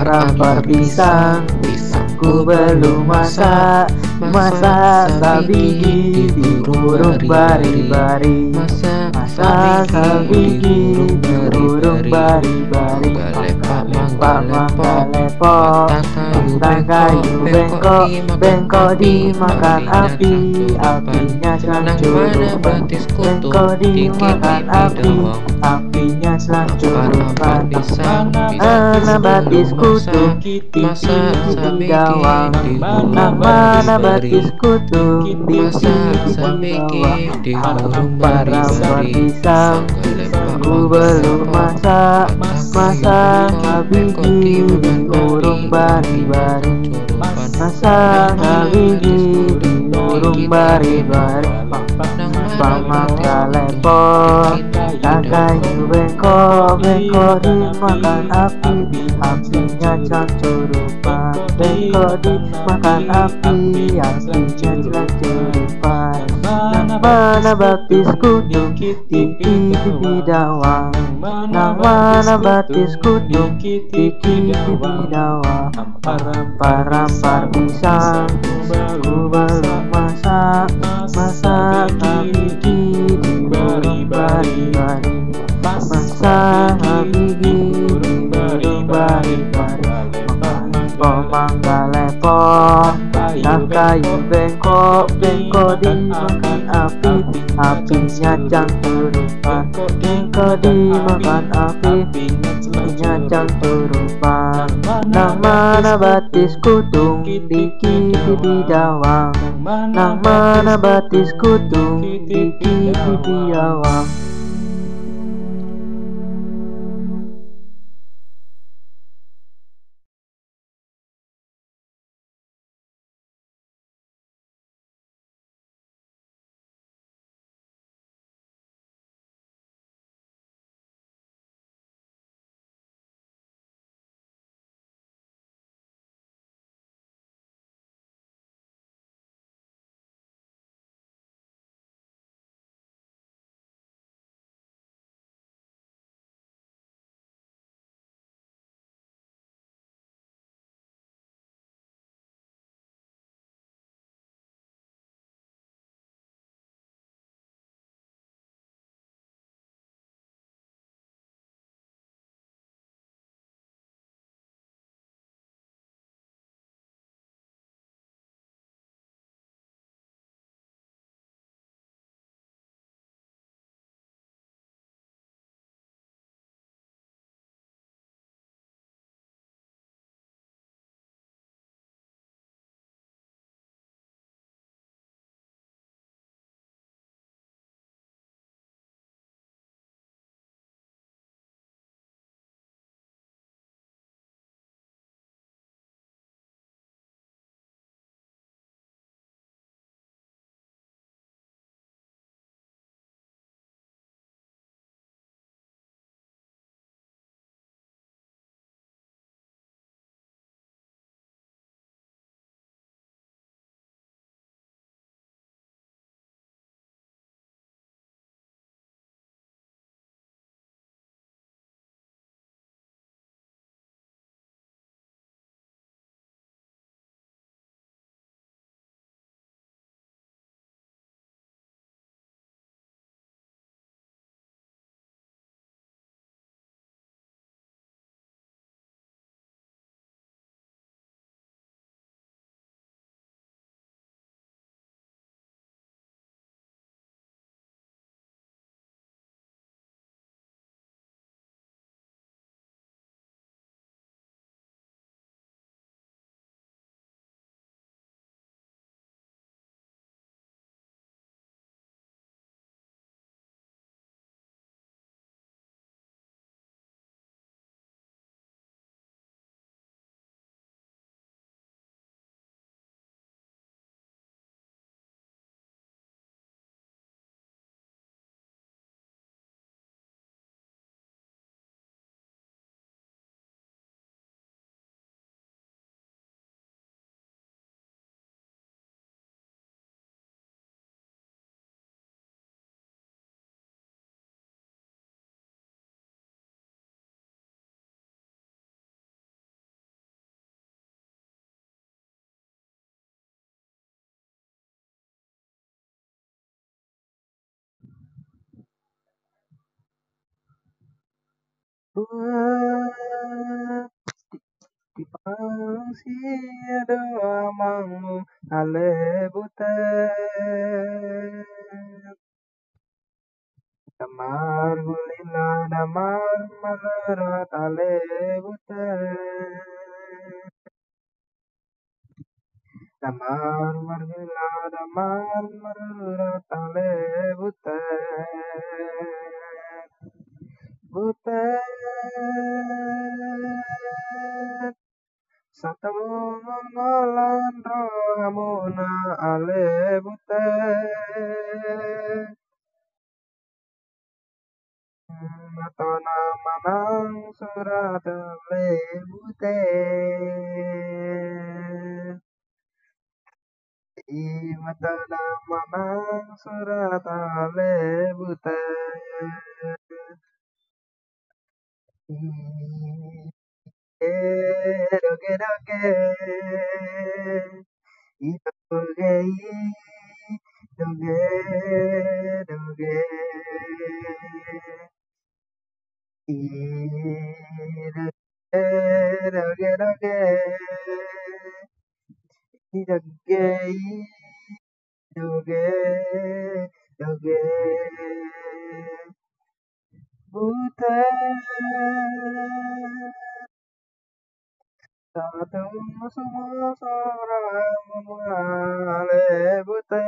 Rampar pisang Pisangku belum masak Masak sabi gigi Burung bari-bari Masak sabi gigi Burung bari-bari Lepak Lepak mangga mangga kayu bengkok Bengkok dimakan api. Apinya selancurupan Bengkok dimakan api. Apinya selancurupan Mana batis kutu. Kiti kiti gawang Nah mana batis kutu. Kiti kiti gawang Para pisang Aku belum masak Masak habis gigi Burung bari-bari. Masak habis gigi Burung bari-bari. Pamangga lepok kayu bengkok Bengkok dimakan api. Apinya cancurupan Bengkok dimakan api. Cancurupan Mana baptis kutu Tiki tiki dawang Nang mana baptis kutu Tiki tiki dawang Rampar-rampar pisang Ku belum masak Masak habigi di bari-bari Masak habigi di burung bari-bari Pemangga lepok Dan kayu bengkok Bengkok dimakan api. Apinya canturupan Bengkok dimakan api Apinya canturupan Nang mana batis kutung Diki di dawang Nang mana batis kutung Diki di dawang Di manusia doamamu alebutan Damar gulila damar magarat alebutan Damar margula damar Tamungolan rohamuna alebute. Matona mamang surat alebute. Matona mamang surat alebute. だけ急げ急げ急げいるだけだけいだけどけどけ舞台 atum samasara mumale bute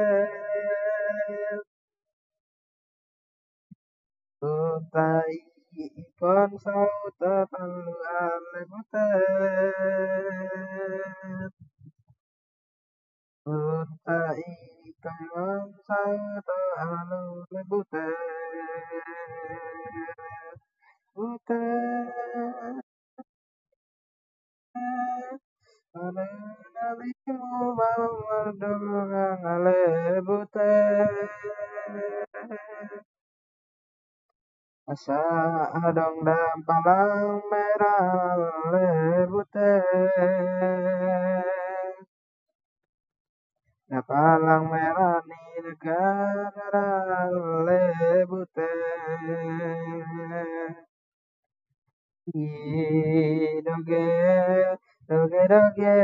sutai ipan sauta tanale bute sutai ipan sauta tanale bute bute Butet Asa adong dan palang merah ale butet Na palang merah ni negara ale butet Doge doge.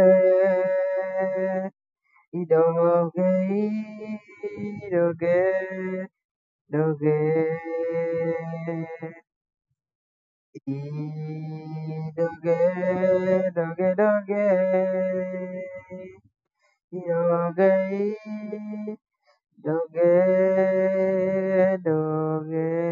doge idoge. Doge. Idoge doge doge. doge, Idoge doge doge.